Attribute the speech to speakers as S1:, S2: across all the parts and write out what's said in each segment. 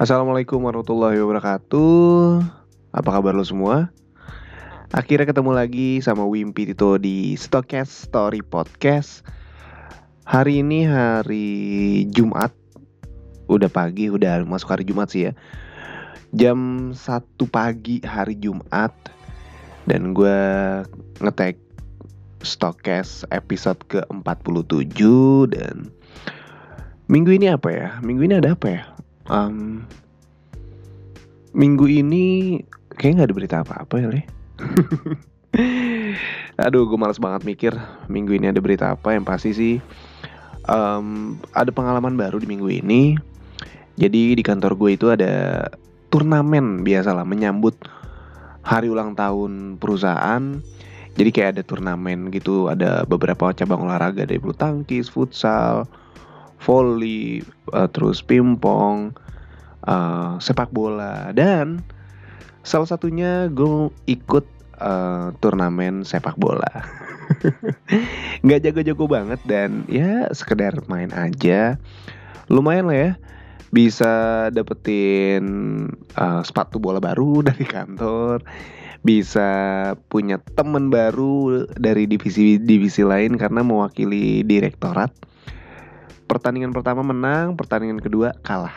S1: Assalamualaikum warahmatullahi wabarakatuh Apa kabar lo semua? Akhirnya ketemu lagi sama Wimpi Tito di Stokes Story Podcast Hari ini hari Jumat Udah pagi, udah masuk hari Jumat sih ya Jam 1 pagi hari Jumat Dan gue ngetek Stokes episode ke-47 Dan Minggu ini apa ya? Minggu ini ada apa ya? Um, minggu ini kayak nggak ada berita apa-apa ya le. Aduh gue males banget mikir minggu ini ada berita apa. Yang pasti sih um, ada pengalaman baru di minggu ini. Jadi di kantor gue itu ada turnamen biasalah menyambut hari ulang tahun perusahaan. Jadi kayak ada turnamen gitu ada beberapa cabang olahraga dari bulu tangkis futsal volley, uh, terus pingpong, uh, sepak bola dan salah satunya gue ikut uh, turnamen sepak bola. Nggak jago-jago banget dan ya sekedar main aja. Lumayan lah ya bisa dapetin uh, sepatu bola baru dari kantor bisa punya temen baru dari divisi divisi lain karena mewakili direktorat pertandingan pertama menang, pertandingan kedua kalah.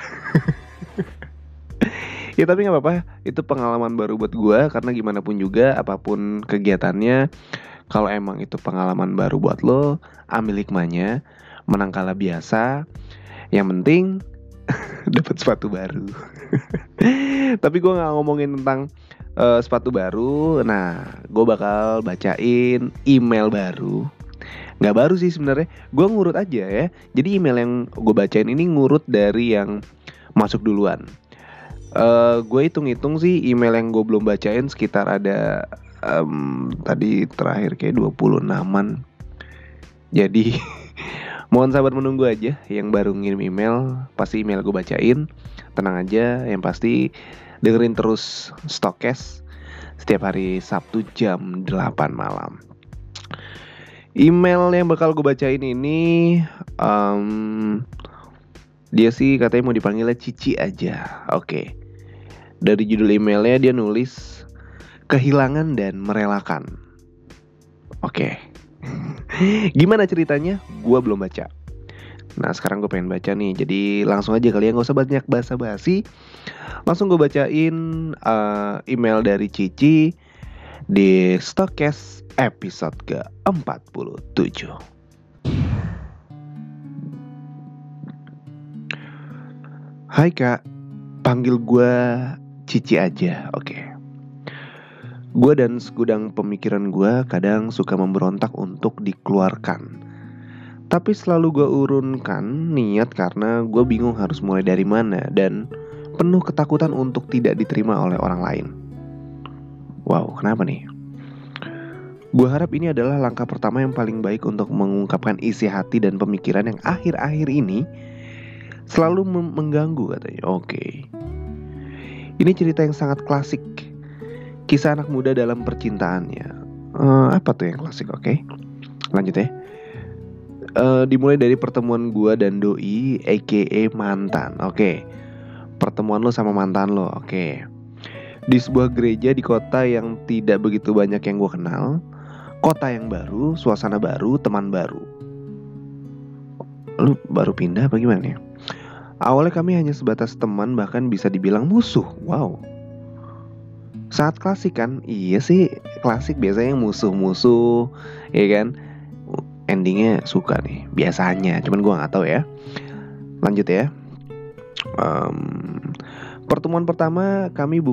S1: ya tapi nggak apa-apa, itu pengalaman baru buat gue karena gimana pun juga apa pun kegiatannya, kalau emang itu pengalaman baru buat lo, ambil hikmahnya, menang kalah biasa. Yang penting dapat sepatu baru. tapi gue nggak ngomongin tentang uh, sepatu baru. Nah, gue bakal bacain email baru nggak baru sih sebenarnya. Gue ngurut aja ya. Jadi email yang gue bacain ini ngurut dari yang masuk duluan. Uh, gue hitung-hitung sih email yang gue belum bacain sekitar ada um, tadi terakhir kayak 26 an jadi mohon sabar menunggu aja yang baru ngirim email. Pasti email gue bacain. Tenang aja yang pasti dengerin terus Stokes setiap hari Sabtu jam 8 malam Email yang bakal gue bacain ini um, Dia sih katanya mau dipanggilnya Cici aja Oke. Dari judul emailnya dia nulis Kehilangan dan merelakan Oke. Gimana ceritanya? Gue belum baca Nah sekarang gue pengen baca nih Jadi langsung aja kalian gak usah banyak basa-basi Langsung gue bacain uh, email dari Cici Di Stokes episode ke-47 Hai kak, panggil gue Cici aja, oke. Gue dan segudang pemikiran gue kadang suka memberontak untuk dikeluarkan. Tapi selalu gue urunkan niat karena gue bingung harus mulai dari mana Dan penuh ketakutan untuk tidak diterima oleh orang lain Wow, kenapa nih? Gue harap ini adalah langkah pertama yang paling baik untuk mengungkapkan isi hati dan pemikiran yang akhir-akhir ini selalu mengganggu katanya. Oke. Okay. Ini cerita yang sangat klasik. Kisah anak muda dalam percintaannya. Uh, apa tuh yang klasik? Oke. Okay. Lanjut ya. Uh, dimulai dari pertemuan gue dan doi, aka mantan. Oke. Okay. Pertemuan lo sama mantan lo. Oke. Okay. Di sebuah gereja di kota yang tidak begitu banyak yang gue kenal kota yang baru, suasana baru, teman baru. Lu baru pindah apa gimana ya? Awalnya kami hanya sebatas teman bahkan bisa dibilang musuh. Wow. Saat klasik kan? Iya sih, klasik biasanya musuh-musuh, ya kan? Endingnya suka nih, biasanya. Cuman gue nggak tahu ya. Lanjut ya. Um, pertemuan pertama kami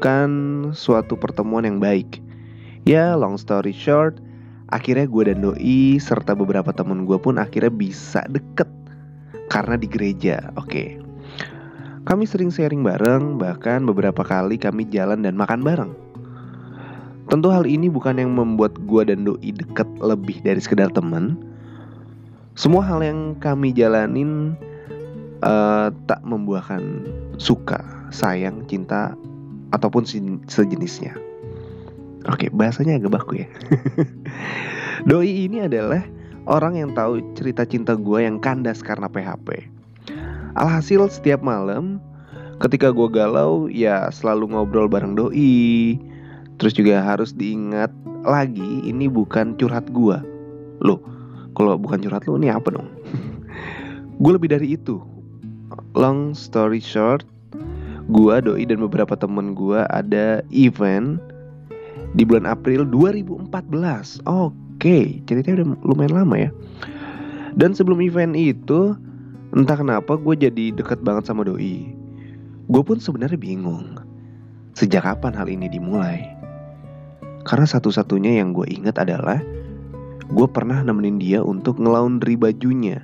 S1: bukan suatu pertemuan yang baik. Ya long story short Akhirnya gue dan Doi serta beberapa temen gue pun akhirnya bisa deket Karena di gereja Oke. Kami sering sharing bareng Bahkan beberapa kali kami jalan dan makan bareng. Tentu hal ini bukan yang membuat gue dan Doi deket lebih dari sekedar temen. Semua hal yang kami jalanin uh, Tak membuahkan suka, sayang, cinta Ataupun sejenisnya. Oke, bahasanya agak baku ya. Doi ini adalah orang yang tahu cerita cinta gue yang kandas karena PHP. Alhasil setiap malam ketika gue galau ya selalu ngobrol bareng doi. Terus juga harus diingat lagi ini bukan curhat gue loh kalau bukan curhat lo ini apa dong? Gue lebih dari itu. Long story short gue doi dan beberapa temen gue ada event di bulan April 2014 oke ceritanya udah lumayan lama ya dan sebelum event itu entah kenapa gue jadi deket banget sama doi Gue pun sebenarnya bingung sejak kapan hal ini dimulai. Karena satu-satunya yang gue ingat adalah gue pernah nemenin dia untuk ngelaundry bajunya.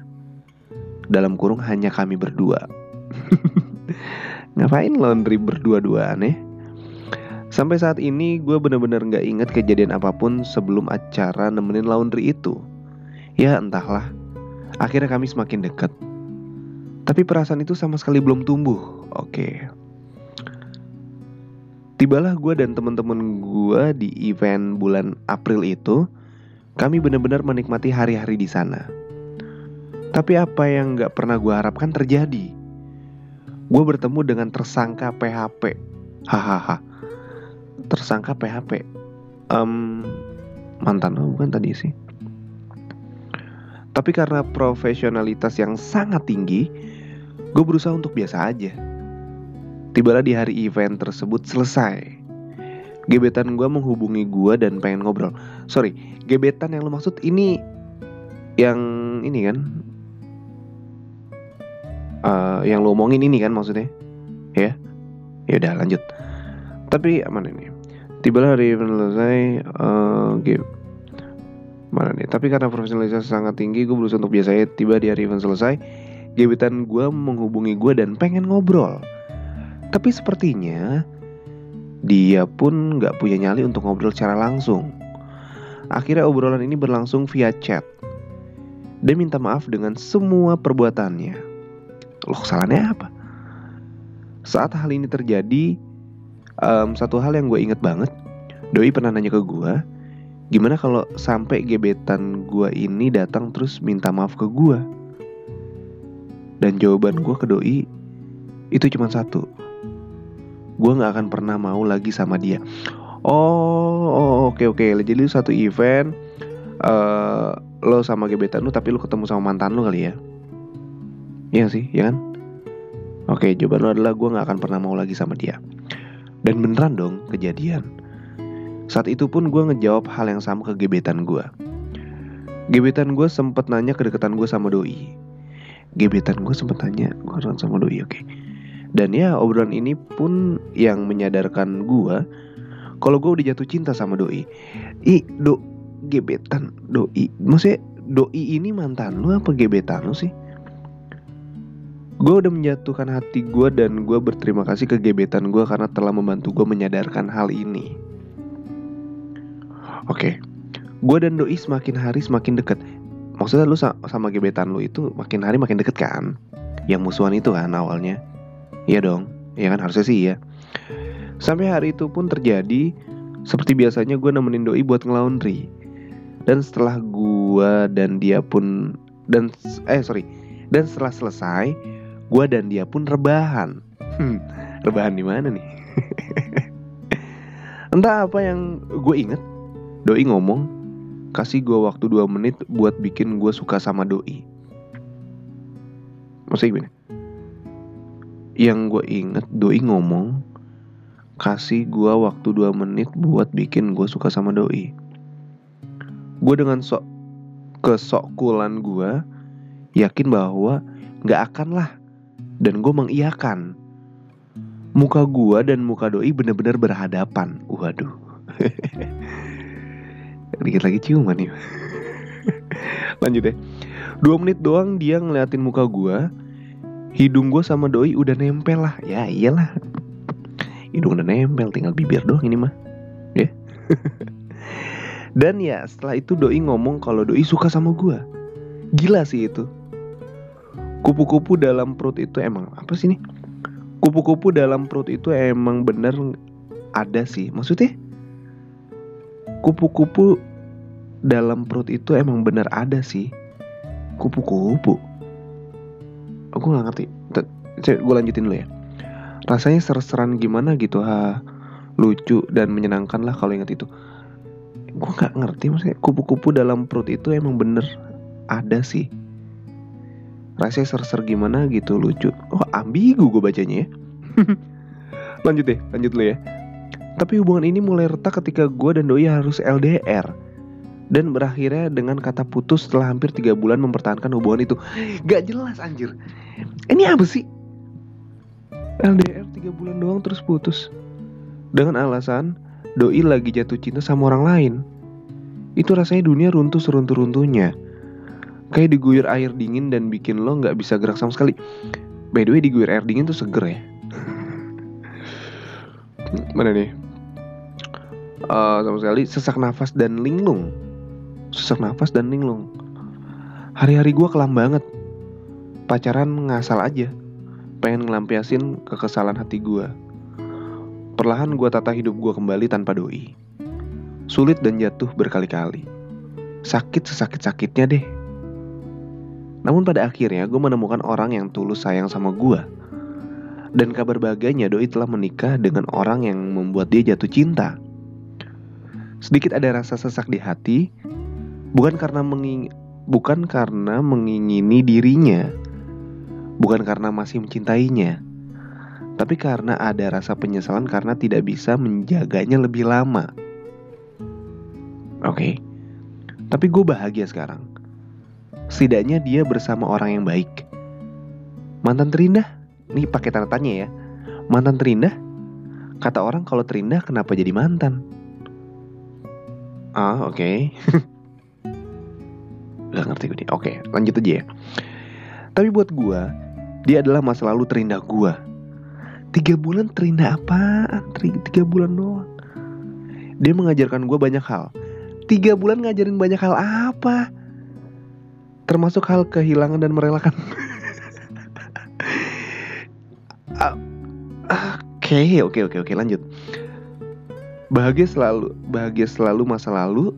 S1: Dalam kurung hanya kami berdua. Ngapain laundry berdua-duaan ya? Sampai saat ini gue bener-bener gak inget kejadian apa pun sebelum acara nemenin laundry itu. Ya entahlah, akhirnya kami semakin dekat. Tapi perasaan itu sama sekali belum tumbuh. Oke. Tibalah gue dan teman-teman gue di event bulan April itu. Kami benar-benar menikmati hari-hari di sana. Tapi apa yang gak pernah gue harapkan terjadi. Gue bertemu dengan tersangka PHP. Hahaha. Tersangka PHP. Um, mantan lo bukan tadi sih. Tapi karena profesionalitas yang sangat tinggi, Gue berusaha untuk biasa aja. Tibalah di hari event tersebut selesai. Gebetan gue menghubungi gue dan pengen ngobrol. Sorry, gebetan yang lo maksud ini yang ini kan? Uh, yang lo omongin ini kan maksudnya? Ya? Ya udah lanjut. Tapi mana ini? Tibalah hari selesai. Uh, mana nih? Tapi karena profesionalitas sangat tinggi, gue berusaha untuk biasanya tiba di hari event selesai gebetan gue menghubungi gue dan pengen ngobrol. Tapi sepertinya dia pun gak punya nyali untuk ngobrol secara langsung. Akhirnya obrolan ini berlangsung via chat. Dia minta maaf dengan semua perbuatannya. Loh salahnya apa? Saat hal ini terjadi, um, satu hal yang gue inget banget, Doi pernah nanya ke gue, gimana kalau sampai gebetan gue ini datang terus minta maaf ke gue? Dan jawaban gue ke doi itu cuma satu. Gue nggak akan pernah mau lagi sama dia. Oh, oke oke. Okay. Jadi satu event uh, lo sama gebetan lu tapi lo ketemu sama mantan lo kali ya. Iya sih, ya kan? Oke, jawaban lo adalah gue nggak akan pernah mau lagi sama dia. Dan beneran dong kejadian. Saat itu pun gue ngejawab hal yang sama ke gebetan gue. Gebetan gue sempet nanya kedekatan gue sama doi gebetan gue sempet tanya gue sama doi oke dan ya obrolan ini pun yang menyadarkan gue kalau gue udah jatuh cinta sama doi i do gebetan doi maksudnya doi ini mantan lu apa gebetan lu sih gue udah menjatuhkan hati gue dan gue berterima kasih ke gebetan gue karena telah membantu gue menyadarkan hal ini. Oke. Okay. gue dan doi semakin hari semakin dekat maksudnya lu sama gebetan lu itu makin hari makin deket kan? Yang musuhan itu kan awalnya. Iya dong. Iya kan? Harusnya sih ya sampai hari itu pun terjadi seperti biasanya gue nemenin doi buat ngelaundry. Dan setelah gue dan dia pun dan eh sorry. Dan setelah selesai gue dan dia pun rebahan. Hmm, rebahan di mana nih? Entah apa yang gue inget doi ngomong kasih gue waktu 2 menit buat bikin gue suka sama doi. Maksudnya gini yang gue inget doi ngomong kasih gue waktu 2 menit buat bikin gue suka sama doi. Gue dengan sok kesokkulan gue yakin bahwa gak akan lah dan gue mengiyakan. Muka gue dan muka doi bener-bener berhadapan. Waduh. Dikit lagi ciuman nih Lanjut ya Dua menit doang dia ngeliatin muka gue Hidung gue sama doi udah nempel lah. Ya iyalah. Hidung udah nempel tinggal bibir doang ini mah. Ya. Dan ya setelah itu doi ngomong kalau doi suka sama gue Gila sih itu Kupu-kupu dalam perut itu emang Apa sih nih Kupu-kupu dalam perut itu emang bener ada sih Maksudnya? Kupu-kupu dalam perut itu emang bener ada sih. Kupu-kupu? Aku nggak ngerti. Gue lanjutin dulu ya. Rasanya ser-seran gimana gitu ha? Lucu dan menyenangkan lah kalau ingat itu. Gue nggak ngerti maksudnya kupu-kupu dalam perut itu emang bener ada sih rasanya ser-ser gimana gitu lucu. Oh ambigu gue bacanya ya. Lanjut deh lanjut lo ya. Tapi hubungan ini mulai retak ketika gue dan Doi harus LDR dan berakhirnya dengan kata putus setelah hampir tiga bulan mempertahankan hubungan itu. Gak jelas anjir. Ini apa sih? LDR tiga bulan doang terus putus. Dengan alasan doi lagi jatuh cinta sama orang lain. Itu rasanya dunia runtuh seruntuh-runtuhnya. Kayak diguyur air dingin dan bikin lo nggak bisa gerak sama sekali. By the way, diguyur air dingin tuh seger ya. Mana nih? Uh, sama sekali sesak nafas dan linglung. Sesak nafas dan linglung. Hari-hari gue kelam banget. Pacaran ngasal aja. Pengen ngelampiasin kekesalan hati gue. Perlahan gue tata hidup gue kembali tanpa doi. Sulit dan jatuh berkali-kali. Sakit sesakit-sakitnya deh. Namun pada akhirnya gue menemukan orang yang tulus sayang sama gue. Dan kabar bahagianya doi telah menikah dengan orang yang membuat dia jatuh cinta. Sedikit ada rasa sesak di hati, bukan karena menging bukan karena mengingini dirinya, bukan karena masih mencintainya, tapi karena ada rasa penyesalan karena tidak bisa menjaganya lebih lama. Oke, okay. tapi gue bahagia sekarang. Setidaknya dia bersama orang yang baik. Mantan terindah, nih pakai tanda tanya ya. Mantan terindah, kata orang kalau terindah kenapa jadi mantan? Ah, oke. Okay. Gak ngerti gue nih. Oke, okay, lanjut aja ya. Tapi buat gue, dia adalah masa lalu terindah gue Tiga bulan terindah apaan? Tiga bulan doang. Dia mengajarkan gue banyak hal. Tiga bulan ngajarin banyak hal apa? Termasuk hal kehilangan dan merelakan. Oke, oke, oke, oke, lanjut. Bahagia selalu, bahagia selalu masa lalu.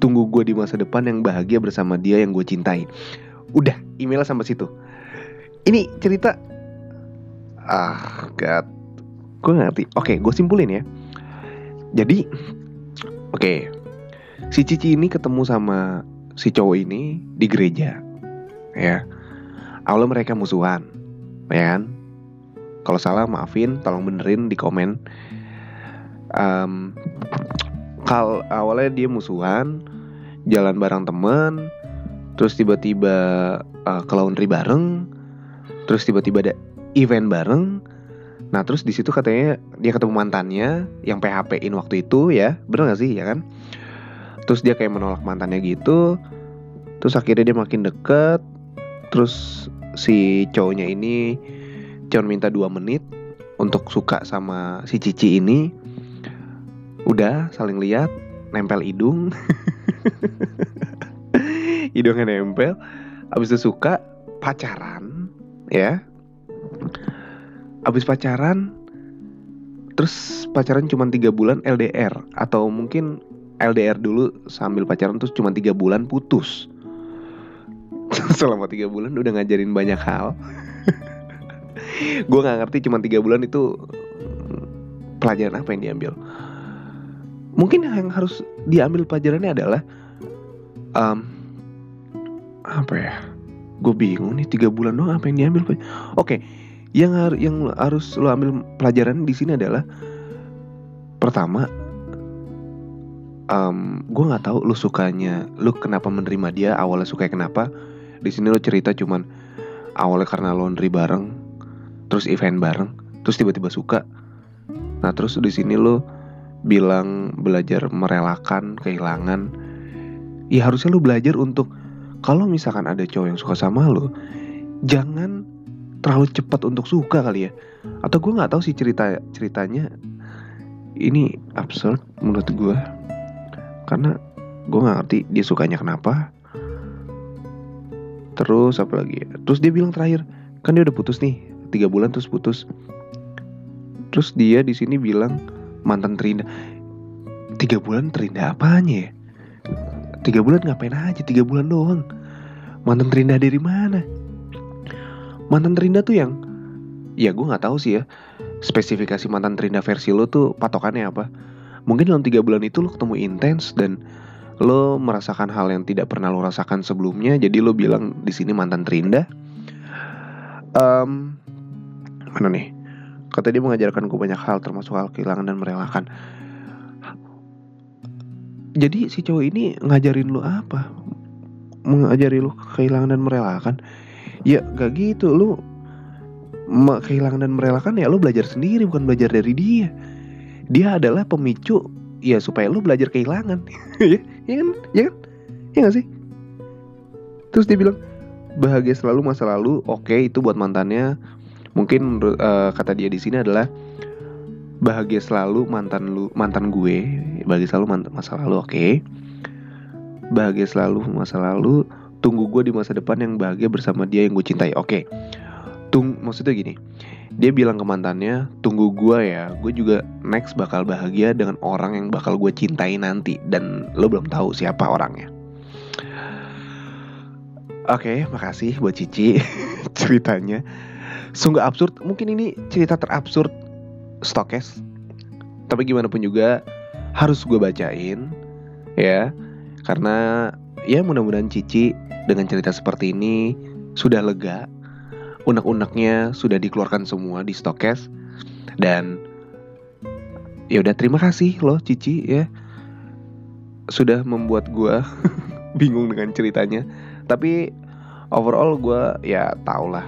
S1: Tunggu gue di masa depan yang bahagia bersama dia yang gue cintai. Udah, email sampai situ. Ini cerita ah god gue ngerti oke gue simpulin ya jadi oke si Cici ini ketemu sama si cowok ini di gereja ya awalnya mereka musuhan ya kan kalau salah maafin tolong benerin di komen um, kal awalnya dia musuhan jalan bareng temen terus tiba-tiba uh, ke laundry bareng terus tiba-tiba ada event bareng. Nah terus di situ katanya dia ketemu mantannya yang PHP-in waktu itu ya, bener gak sih ya kan? Terus dia kayak menolak mantannya gitu. Terus akhirnya dia makin deket. Terus si cowoknya ini cuma minta dua menit untuk suka sama si Cici ini. Udah saling lihat, nempel hidung. Hidungnya nempel. Abis itu suka pacaran ya abis pacaran terus pacaran cuma tiga bulan LDR atau mungkin LDR dulu sambil pacaran terus cuma tiga bulan putus. Selama tiga bulan udah ngajarin banyak hal. Gue nggak ngerti cuma tiga bulan itu pelajaran apa yang diambil. Mungkin yang harus diambil pelajarannya adalah um, apa ya? Gue bingung nih tiga bulan doang apa yang diambil oke okay, yang har yang harus lo ambil pelajaran di sini adalah pertama um, gue nggak tahu lo sukanya lo kenapa menerima dia awalnya suka kenapa. Di sini lo cerita cuman awalnya karena laundry bareng terus event bareng terus tiba-tiba suka. Nah terus di sini lo bilang belajar merelakan kehilangan. Ya harusnya lo belajar untuk kalau misalkan ada cowok yang suka sama lo jangan terlalu cepat untuk suka kali ya. Atau gue nggak tahu sih cerita ceritanya. Ini absurd menurut gue karena gue nggak ngerti dia sukanya kenapa. Terus apa lagi ya? terus dia bilang terakhir kan dia udah putus nih tiga bulan terus putus. Terus dia di sini bilang mantan terindah tiga bulan terindah apanya ya? Tiga bulan ngapain aja? Tiga bulan doang. Mantan terindah dari mana? Mantan terindah tuh yang ya gue nggak tahu sih ya spesifikasi mantan terindah versi lo tuh patokannya apa mungkin dalam tiga bulan itu lo ketemu intens dan lo merasakan hal yang tidak pernah lo rasakan sebelumnya. Jadi lo bilang di sini mantan terindah. Um, mana nih? Kata dia mengajarkan gue banyak hal termasuk hal kehilangan dan merelakan. Jadi si cowok ini ngajarin lo apa? Mengajari lo kehilangan dan merelakan? Ya gak gitu. Lo kehilangan dan merelakan ya lo belajar sendiri bukan belajar dari dia dia adalah pemicu ya supaya lo belajar kehilangan. Ya ya kan? Ya kan? Ya gak sih? Terus dia bilang bahagia selalu masa lalu. Oke okay, itu buat mantannya. Mungkin menurut uh, kata dia di sini adalah bahagia selalu mantan lu mantan gue. Bahagia selalu mantan masa lalu. Oke. Okay. bahagia selalu masa lalu. Tunggu gue di masa depan yang bahagia bersama dia yang gue cintai. Oke. Okay. tung maksudnya gini dia bilang ke mantannya tunggu gue ya gue juga next bakal bahagia dengan orang yang bakal gue cintai nanti dan lo belum tahu siapa orangnya Oke, okay, makasih buat Cici ceritanya. Sungguh absurd. Mungkin ini cerita terabsurd stokes tapi gimana pun juga harus gue bacain ya karena ya mudah-mudahan Cici dengan cerita seperti ini sudah lega unek-uneknya sudah dikeluarkan semua di stokes dan ya udah terima kasih loh Cici ya sudah membuat gue bingung dengan ceritanya tapi overall gue ya tau lah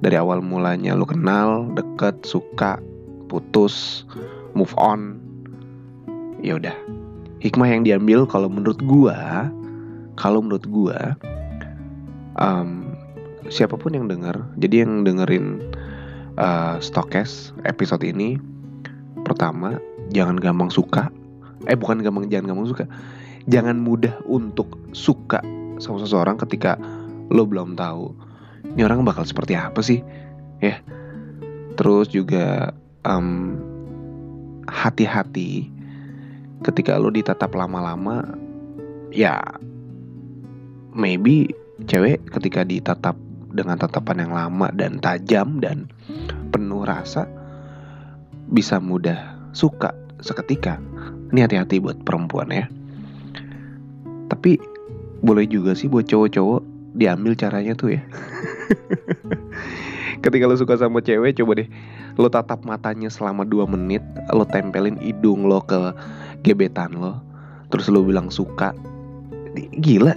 S1: dari awal mulanya lu kenal deket suka putus, move on. Ya udah. Hikmah yang diambil kalau menurut gua, kalau menurut gua um, siapa pun yang denger, jadi yang dengerin uh, Stokes episode ini pertama jangan gampang suka. Eh bukan gampang jangan gampang suka. Jangan mudah untuk suka sama seseorang ketika lo belum tahu ini orang bakal seperti apa sih ya terus juga um, hati-hati ketika lo ditatap lama-lama ya maybe cewek ketika ditatap dengan tatapan yang lama dan tajam dan penuh rasa bisa mudah suka seketika. Ini hati-hati buat perempuan ya. Tapi boleh juga sih buat cowok-cowok diambil caranya tuh ya. Ketika lo suka sama cewek coba deh lo tatap matanya selama 2 menit lo tempelin hidung lo ke gebetan lo terus lo bilang suka. Gila.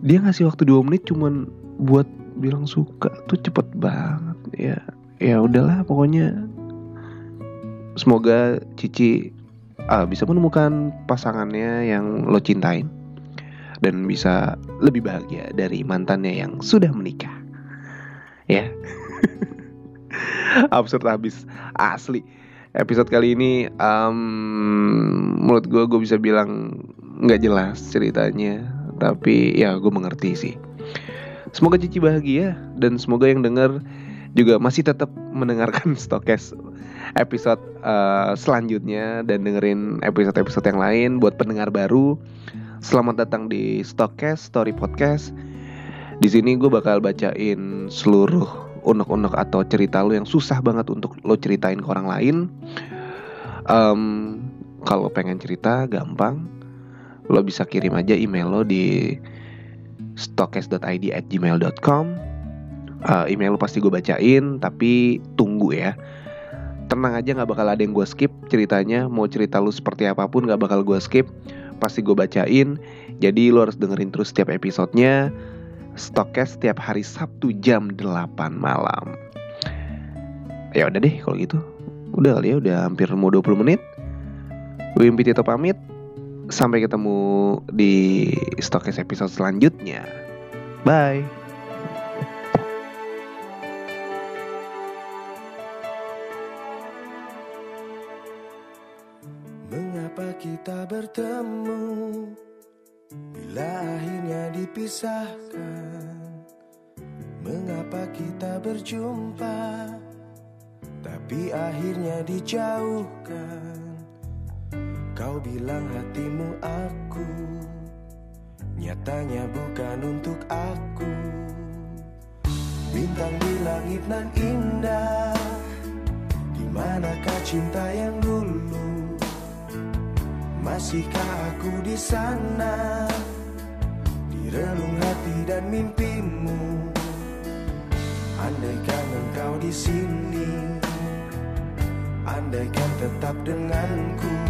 S1: Dia ngasih waktu 2 menit cuman buat bilang suka tuh cepet banget ya. Ya udahlah pokoknya. Semoga Cici uh, bisa menemukan pasangannya yang lo cintain dan bisa lebih bahagia dari mantannya yang sudah menikah. Ya. Absurd habis asli. Episode kali ini um, menurut gue gue bisa bilang nggak jelas ceritanya tapi ya gue mengerti sih semoga Cici bahagia dan semoga yang denger juga masih tetap mendengarkan Stokes episode uh, selanjutnya dan dengerin episode-episode yang lain buat pendengar baru. Selamat datang di Stokes Story Podcast. Di sini gue bakal bacain seluruh unek-unek atau cerita lo yang susah banget untuk lo ceritain ke orang lain um, kalau pengen cerita gampang lo bisa kirim aja email lo di stokes.id uh, email lo pasti gue bacain tapi tunggu ya tenang aja nggak bakal ada yang gue skip ceritanya mau cerita lo seperti apa pun nggak bakal gue skip pasti gue bacain jadi lo harus dengerin terus setiap episodenya Stokes setiap hari Sabtu jam 8 malam. Ya udah deh kalau gitu. Udah kali ya, udah hampir mau 20 menit. Wimpi Tito pamit. Sampai ketemu di Stokes episode selanjutnya. Bye. Kita bertemu? Bila akhirnya dipisahkan Mengapa kita berjumpa Tapi akhirnya dijauhkan Kau bilang hatimu aku. Nyatanya bukan untuk aku.
S2: Bintang di langit nan indah. Di manakah cinta yang dulu? Masihkah aku di sana? Di relung hati dan mimpimu. Andaikan engkau di sini Andaikan tetap denganku.